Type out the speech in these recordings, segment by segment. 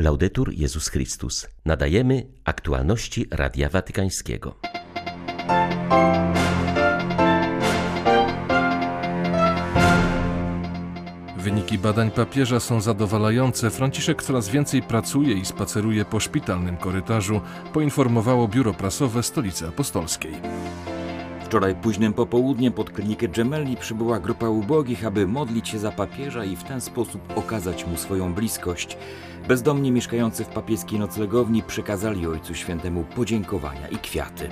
Laudetur Jezus Chrystus. Nadajemy aktualności Radia Watykańskiego. Wyniki badań papieża są zadowalające. Franciszek coraz więcej pracuje i spaceruje po szpitalnym korytarzu, poinformowało biuro prasowe Stolicy Apostolskiej. Wczoraj późnym popołudniem pod klinikę Gemelli przybyła grupa ubogich, aby modlić się za papieża i w ten sposób okazać mu swoją bliskość. Bezdomni mieszkający w papieskiej noclegowni przekazali Ojcu Świętemu podziękowania i kwiaty.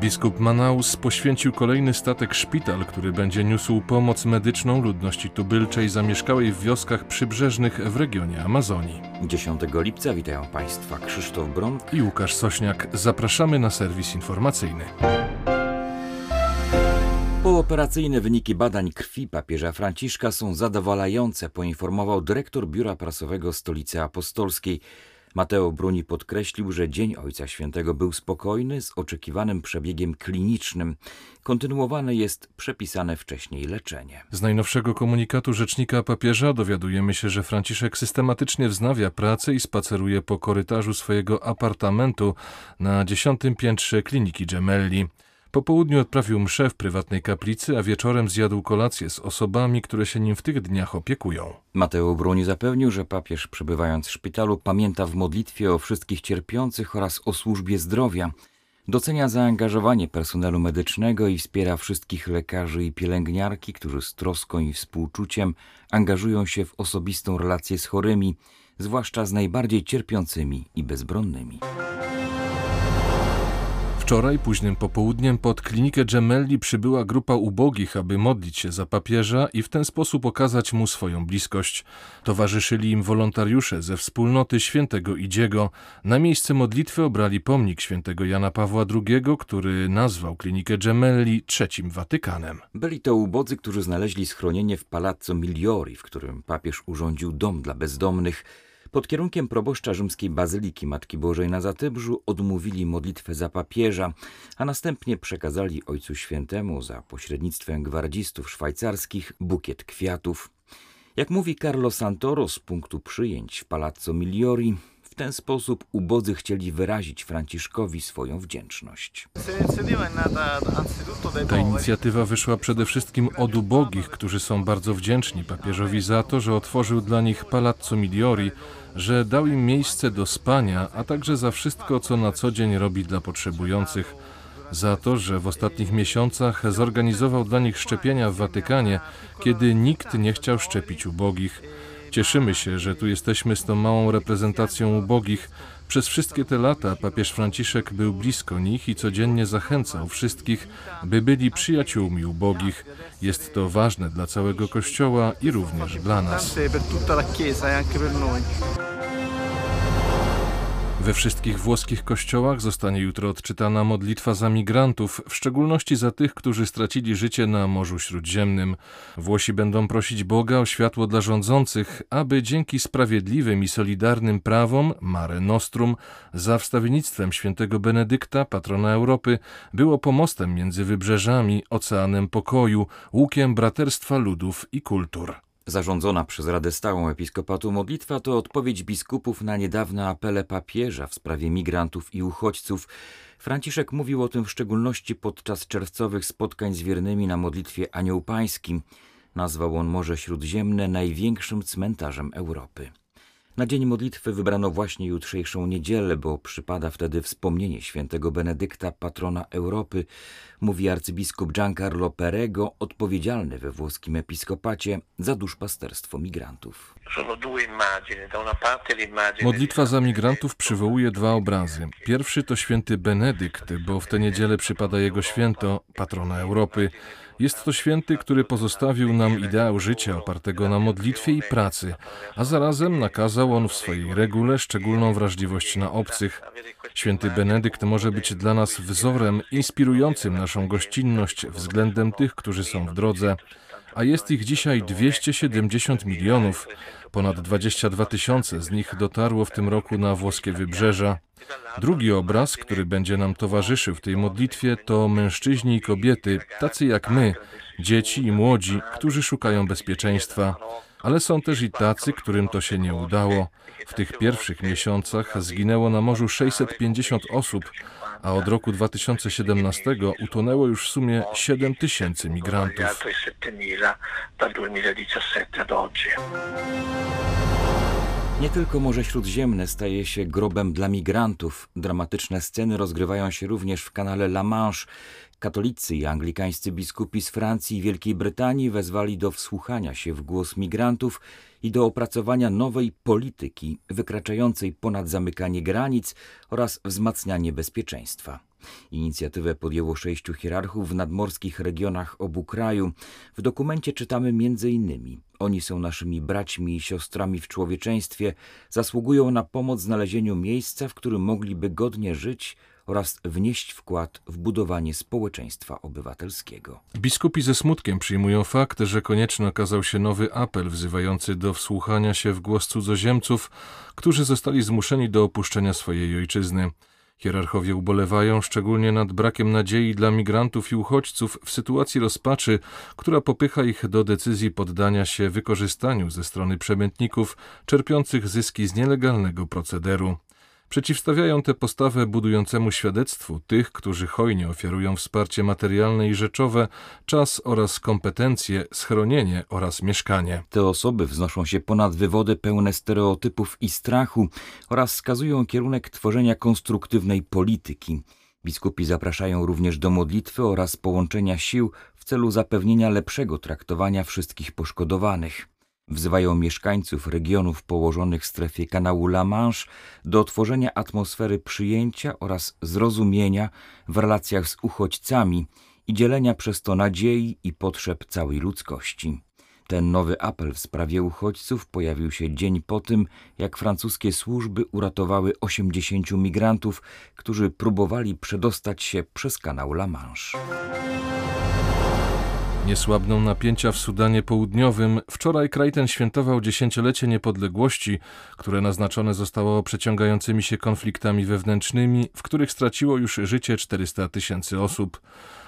Biskup Manaus poświęcił kolejny statek szpital, który będzie niósł pomoc medyczną ludności tubylczej zamieszkałej w wioskach przybrzeżnych w regionie Amazonii. 10 lipca witają Państwa Krzysztof Bronk i Łukasz Sośniak. Zapraszamy na serwis informacyjny. Pooperacyjne wyniki badań krwi papieża Franciszka są zadowalające, poinformował dyrektor Biura Prasowego Stolicy Apostolskiej. Mateo Bruni podkreślił, że Dzień Ojca Świętego był spokojny, z oczekiwanym przebiegiem klinicznym. Kontynuowane jest przepisane wcześniej leczenie. Z najnowszego komunikatu rzecznika papieża dowiadujemy się, że Franciszek systematycznie wznawia pracę i spaceruje po korytarzu swojego apartamentu na dziesiątym piętrze kliniki Gemelli. Po południu odprawił mszę w prywatnej kaplicy, a wieczorem zjadł kolację z osobami, które się nim w tych dniach opiekują. Mateo Bruni zapewnił, że papież przebywając w szpitalu pamięta w modlitwie o wszystkich cierpiących oraz o służbie zdrowia. Docenia zaangażowanie personelu medycznego i wspiera wszystkich lekarzy i pielęgniarki, którzy z troską i współczuciem angażują się w osobistą relację z chorymi, zwłaszcza z najbardziej cierpiącymi i bezbronnymi. Wczoraj późnym popołudniem pod klinikę Gemelli przybyła grupa ubogich, aby modlić się za papieża i w ten sposób okazać mu swoją bliskość. Towarzyszyli im wolontariusze ze wspólnoty świętego Idziego. Na miejsce modlitwy obrali pomnik świętego Jana Pawła II, który nazwał klinikę Gemelli trzecim Watykanem. Byli to ubodzy, którzy znaleźli schronienie w Palazzo Migliori, w którym papież urządził dom dla bezdomnych. Pod kierunkiem proboszcza rzymskiej Bazyliki Matki Bożej na Zatybrzu odmówili modlitwę za papieża, a następnie przekazali Ojcu Świętemu za pośrednictwem gwardzistów szwajcarskich bukiet kwiatów. Jak mówi Carlo Santoro z punktu przyjęć w Palazzo Migliori, w ten sposób ubodzy chcieli wyrazić Franciszkowi swoją wdzięczność. Ta inicjatywa wyszła przede wszystkim od ubogich, którzy są bardzo wdzięczni papieżowi za to, że otworzył dla nich Palazzo Migliori, że dał im miejsce do spania, a także za wszystko, co na co dzień robi dla potrzebujących, za to, że w ostatnich miesiącach zorganizował dla nich szczepienia w Watykanie, kiedy nikt nie chciał szczepić ubogich. Cieszymy się, że tu jesteśmy z tą małą reprezentacją ubogich. Przez wszystkie te lata papież Franciszek był blisko nich i codziennie zachęcał wszystkich, by byli przyjaciółmi ubogich. Jest to ważne dla całego Kościoła i również dla nas. We wszystkich włoskich kościołach zostanie jutro odczytana modlitwa za migrantów, w szczególności za tych, którzy stracili życie na Morzu Śródziemnym. Włosi będą prosić Boga o światło dla rządzących, aby dzięki sprawiedliwym i solidarnym prawom Mare Nostrum za wstawiennictwem świętego Benedykta, patrona Europy, było pomostem między wybrzeżami, oceanem pokoju, łukiem braterstwa ludów i kultur. Zarządzona przez Radę Stałą Episkopatu modlitwa to odpowiedź biskupów na niedawne apele papieża w sprawie migrantów i uchodźców. Franciszek mówił o tym w szczególności podczas czerwcowych spotkań z wiernymi na modlitwie Anioł Pańskim. Nazwał on Morze Śródziemne największym cmentarzem Europy. Na dzień modlitwy wybrano właśnie jutrzejszą niedzielę, bo przypada wtedy wspomnienie świętego Benedykta, patrona Europy, mówi arcybiskup Giancarlo Perego, odpowiedzialny we włoskim episkopacie za duszpasterstwo migrantów. Modlitwa za migrantów przywołuje dwa obrazy. Pierwszy to święty Benedykt, bo w tę niedzielę przypada jego święto, patrona Europy. Jest to święty, który pozostawił nam ideał życia opartego na modlitwie i pracy, a zarazem nakazał on w swojej regule szczególną wrażliwość na obcych. Święty Benedykt może być dla nas wzorem inspirującym naszą gościnność względem tych, którzy są w drodze, a jest ich dzisiaj 270 milionów. Ponad 22 tysiące z nich dotarło w tym roku na włoskie wybrzeża. Drugi obraz, który będzie nam towarzyszył w tej modlitwie, to mężczyźni i kobiety, tacy jak my, dzieci i młodzi, którzy szukają bezpieczeństwa. Ale są też i tacy, którym to się nie udało. W tych pierwszych miesiącach zginęło na morzu 650 osób, a od roku 2017 utonęło już w sumie 7 tysięcy migrantów. Nie tylko Morze Śródziemne staje się grobem dla migrantów. Dramatyczne sceny rozgrywają się również w kanale La Manche. Katolicy i anglikańscy biskupi z Francji i Wielkiej Brytanii wezwali do wsłuchania się w głos migrantów i do opracowania nowej polityki wykraczającej ponad zamykanie granic oraz wzmacnianie bezpieczeństwa. Inicjatywę podjęło sześciu hierarchów w nadmorskich regionach obu kraju. W dokumencie czytamy m.in. Oni są naszymi braćmi i siostrami w człowieczeństwie, zasługują na pomoc w znalezieniu miejsca, w którym mogliby godnie żyć oraz wnieść wkład w budowanie społeczeństwa obywatelskiego. Biskupi ze smutkiem przyjmują fakt, że konieczny okazał się nowy apel wzywający do wsłuchania się w głos cudzoziemców, którzy zostali zmuszeni do opuszczenia swojej ojczyzny. Hierarchowie ubolewają szczególnie nad brakiem nadziei dla migrantów i uchodźców w sytuacji rozpaczy, która popycha ich do decyzji poddania się wykorzystaniu ze strony przemytników czerpiących zyski z nielegalnego procederu. Przeciwstawiają tę postawę budującemu świadectwu tych, którzy hojnie ofiarują wsparcie materialne i rzeczowe, czas oraz kompetencje, schronienie oraz mieszkanie. Te osoby wznoszą się ponad wywody pełne stereotypów i strachu oraz wskazują kierunek tworzenia konstruktywnej polityki. Biskupi zapraszają również do modlitwy oraz połączenia sił w celu zapewnienia lepszego traktowania wszystkich poszkodowanych. Wzywają mieszkańców regionów położonych w strefie kanału La Manche do tworzenia atmosfery przyjęcia oraz zrozumienia w relacjach z uchodźcami i dzielenia przez to nadziei i potrzeb całej ludzkości. Ten nowy apel w sprawie uchodźców pojawił się dzień po tym, jak francuskie służby uratowały 80 migrantów, którzy próbowali przedostać się przez kanał La Manche. Nie słabną napięcia w Sudanie Południowym. Wczoraj kraj ten świętował dziesięciolecie niepodległości, które naznaczone zostało przeciągającymi się konfliktami wewnętrznymi, w których straciło już życie 400 tysięcy osób.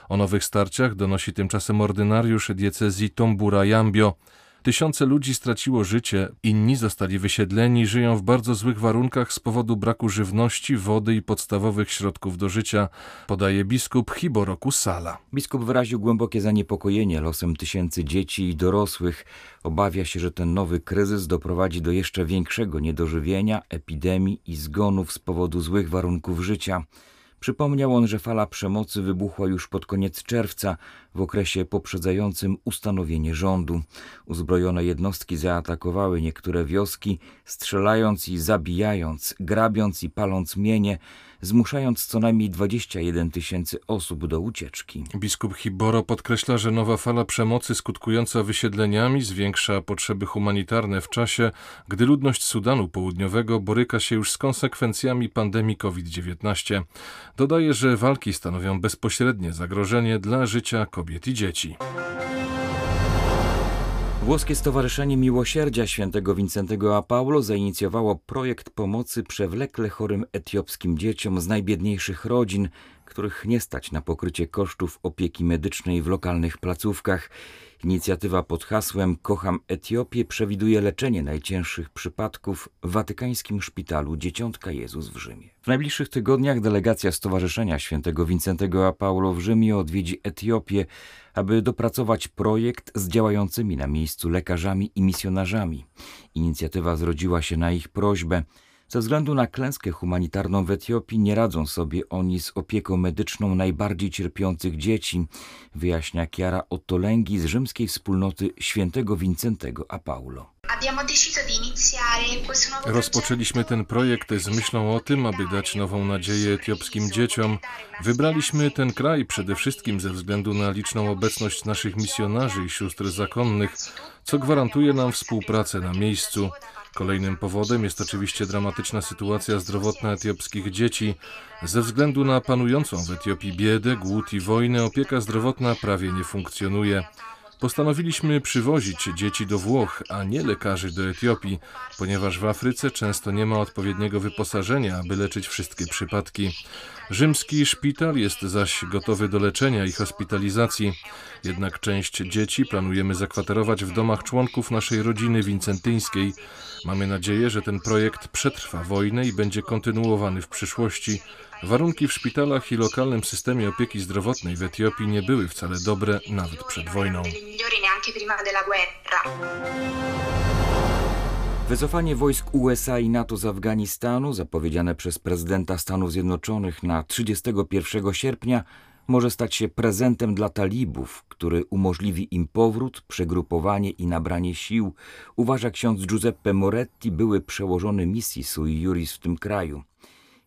O nowych starciach donosi tymczasem ordynariusz diecezji Tombura Jambio. Tysiące ludzi straciło życie, inni zostali wysiedleni, żyją w bardzo złych warunkach z powodu braku żywności, wody i podstawowych środków do życia, podaje biskup Hiboroku Sala. Biskup wyraził głębokie zaniepokojenie losem tysięcy dzieci i dorosłych. Obawia się, że ten nowy kryzys doprowadzi do jeszcze większego niedożywienia, epidemii i zgonów z powodu złych warunków życia. Przypomniał on, że fala przemocy wybuchła już pod koniec czerwca, w okresie poprzedzającym ustanowienie rządu. Uzbrojone jednostki zaatakowały niektóre wioski, strzelając i zabijając, grabiąc i paląc mienie, zmuszając co najmniej 21 tysięcy osób do ucieczki. Biskup Hiboro podkreśla, że nowa fala przemocy skutkująca wysiedleniami zwiększa potrzeby humanitarne w czasie, gdy ludność Sudanu Południowego boryka się już z konsekwencjami pandemii COVID-19. Dodaje, że walki stanowią bezpośrednie zagrożenie dla życia kobiet i dzieci. Włoskie Stowarzyszenie Miłosierdzia Świętego Wincentego a Paulo zainicjowało projekt pomocy przewlekle chorym etiopskim dzieciom z najbiedniejszych rodzin, których nie stać na pokrycie kosztów opieki medycznej w lokalnych placówkach. Inicjatywa pod hasłem Kocham Etiopię przewiduje leczenie najcięższych przypadków w watykańskim szpitalu Dzieciątka Jezus w Rzymie. W najbliższych tygodniach delegacja Stowarzyszenia Świętego Wincentego a Paulo w Rzymie odwiedzi Etiopię, aby dopracować projekt z działającymi na miejscu lekarzami i misjonarzami. Inicjatywa zrodziła się na ich prośbę. Ze względu na klęskę humanitarną w Etiopii nie radzą sobie oni z opieką medyczną najbardziej cierpiących dzieci, wyjaśnia Chiara Ottolenghi z rzymskiej wspólnoty świętego Wincentego a Paulo. Rozpoczęliśmy ten projekt z myślą o tym, aby dać nową nadzieję etiopskim dzieciom. Wybraliśmy ten kraj przede wszystkim ze względu na liczną obecność naszych misjonarzy i sióstr zakonnych, co gwarantuje nam współpracę na miejscu. Kolejnym powodem jest oczywiście dramatyczna sytuacja zdrowotna etiopskich dzieci. Ze względu na panującą w Etiopii biedę, głód i wojnę opieka zdrowotna prawie nie funkcjonuje. Postanowiliśmy przywozić dzieci do Włoch, a nie lekarzy do Etiopii, ponieważ w Afryce często nie ma odpowiedniego wyposażenia, aby leczyć wszystkie przypadki. Rzymski szpital jest zaś gotowy do leczenia i hospitalizacji. Jednak część dzieci planujemy zakwaterować w domach członków naszej rodziny wincentyńskiej. Mamy nadzieję, że ten projekt przetrwa wojnę i będzie kontynuowany w przyszłości. Warunki w szpitalach i lokalnym systemie opieki zdrowotnej w Etiopii nie były wcale dobre nawet przed wojną. Wycofanie wojsk USA i NATO z Afganistanu, zapowiedziane przez prezydenta Stanów Zjednoczonych na 31 sierpnia, może stać się prezentem dla talibów, który umożliwi im powrót, przegrupowanie i nabranie sił, uważa ksiądz Giuseppe Moretti, były przełożony misji Sui Juris w tym kraju.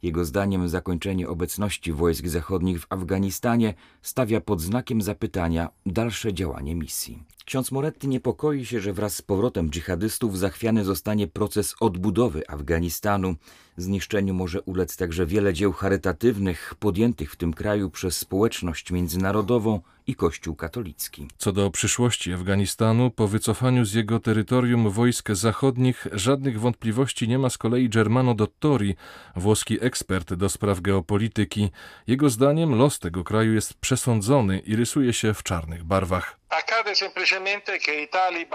Jego zdaniem zakończenie obecności wojsk zachodnich w Afganistanie stawia pod znakiem zapytania dalsze działanie misji. Ksiądz Moretti niepokoi się, że wraz z powrotem dżihadystów zachwiany zostanie proces odbudowy Afganistanu. Zniszczeniu może ulec także wiele dzieł charytatywnych podjętych w tym kraju przez społeczność międzynarodową i Kościół katolicki. Co do przyszłości Afganistanu, po wycofaniu z jego terytorium wojsk zachodnich żadnych wątpliwości nie ma z kolei Germano Dottori, włoski ekspert do spraw geopolityki. Jego zdaniem los tego kraju jest przesądzony i rysuje się w czarnych barwach.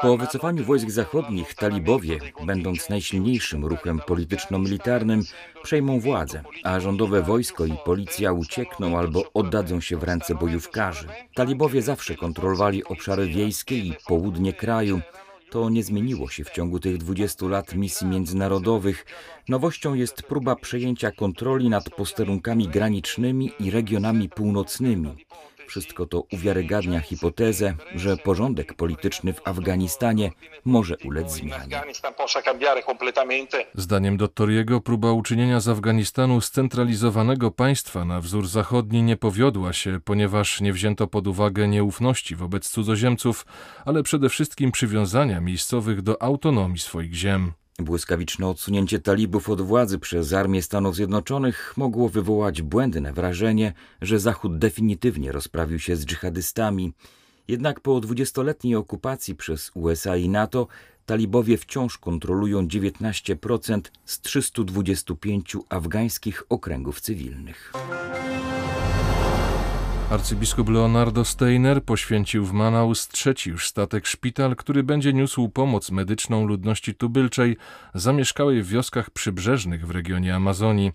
Po wycofaniu wojsk zachodnich talibowie, będąc najsilniejszym ruchem polityczno-militarnym, przejmą władzę, a rządowe wojsko i policja uciekną albo oddadzą się w ręce bojówkarzy. Talibowie zawsze kontrolowali obszary wiejskie i południe kraju. To nie zmieniło się w ciągu tych 20 lat misji międzynarodowych. Nowością jest próba przejęcia kontroli nad posterunkami granicznymi i regionami północnymi. Wszystko to uwiarygadnia hipotezę, że porządek polityczny w Afganistanie może ulec zmianie. Zdaniem Dottoriego próba uczynienia z Afganistanu scentralizowanego państwa na wzór zachodni nie powiodła się, ponieważ nie wzięto pod uwagę nieufności wobec cudzoziemców, ale przede wszystkim przywiązania miejscowych do autonomii swoich ziem. Błyskawiczne odsunięcie talibów od władzy przez Armię Stanów Zjednoczonych mogło wywołać błędne wrażenie, że Zachód definitywnie rozprawił się z dżihadystami. Jednak po dwudziestoletniej okupacji przez USA i NATO talibowie wciąż kontrolują 19% z 325 afgańskich okręgów cywilnych. Arcybiskup Leonardo Steiner poświęcił w Manaus trzeci już statek szpital, który będzie niósł pomoc medyczną ludności tubylczej zamieszkałej w wioskach przybrzeżnych w regionie Amazonii.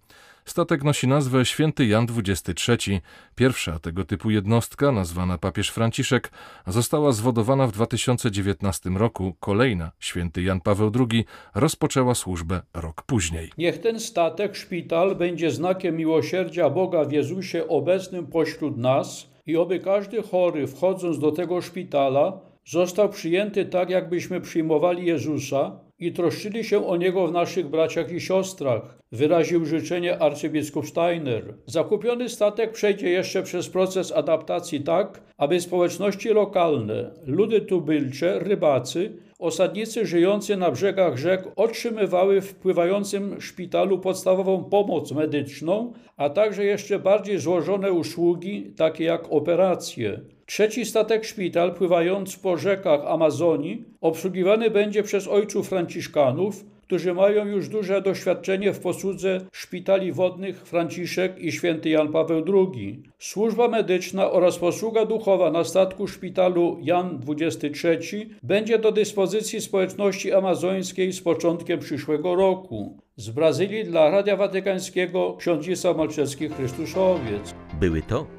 Statek nosi nazwę Święty Jan XXIII. Pierwsza tego typu jednostka, nazwana papież Franciszek, została zwodowana w 2019 roku. Kolejna, Święty Jan Paweł II, rozpoczęła służbę rok później. Niech ten statek, szpital, będzie znakiem miłosierdzia Boga w Jezusie obecnym pośród nas i oby każdy chory, wchodząc do tego szpitala, został przyjęty tak, jakbyśmy przyjmowali Jezusa i troszczyli się o niego w naszych braciach i siostrach, wyraził życzenie arcybiskup Steiner. Zakupiony statek przejdzie jeszcze przez proces adaptacji tak, aby społeczności lokalne, ludy tubylcze, rybacy, osadnicy żyjący na brzegach rzek otrzymywały w pływającym szpitalu podstawową pomoc medyczną, a także jeszcze bardziej złożone usługi, takie jak operacje. Trzeci statek szpital, pływając po rzekach Amazonii, obsługiwany będzie przez ojców franciszkanów, którzy mają już duże doświadczenie w posłudze szpitali wodnych Franciszek i święty Jan Paweł II. Służba medyczna oraz posługa duchowa na statku szpitalu Jan XXIII będzie do dyspozycji społeczności amazońskiej z początkiem przyszłego roku. Z Brazylii dla Radia Watykańskiego ksiądz Malczewski Chrystusowiec. Były to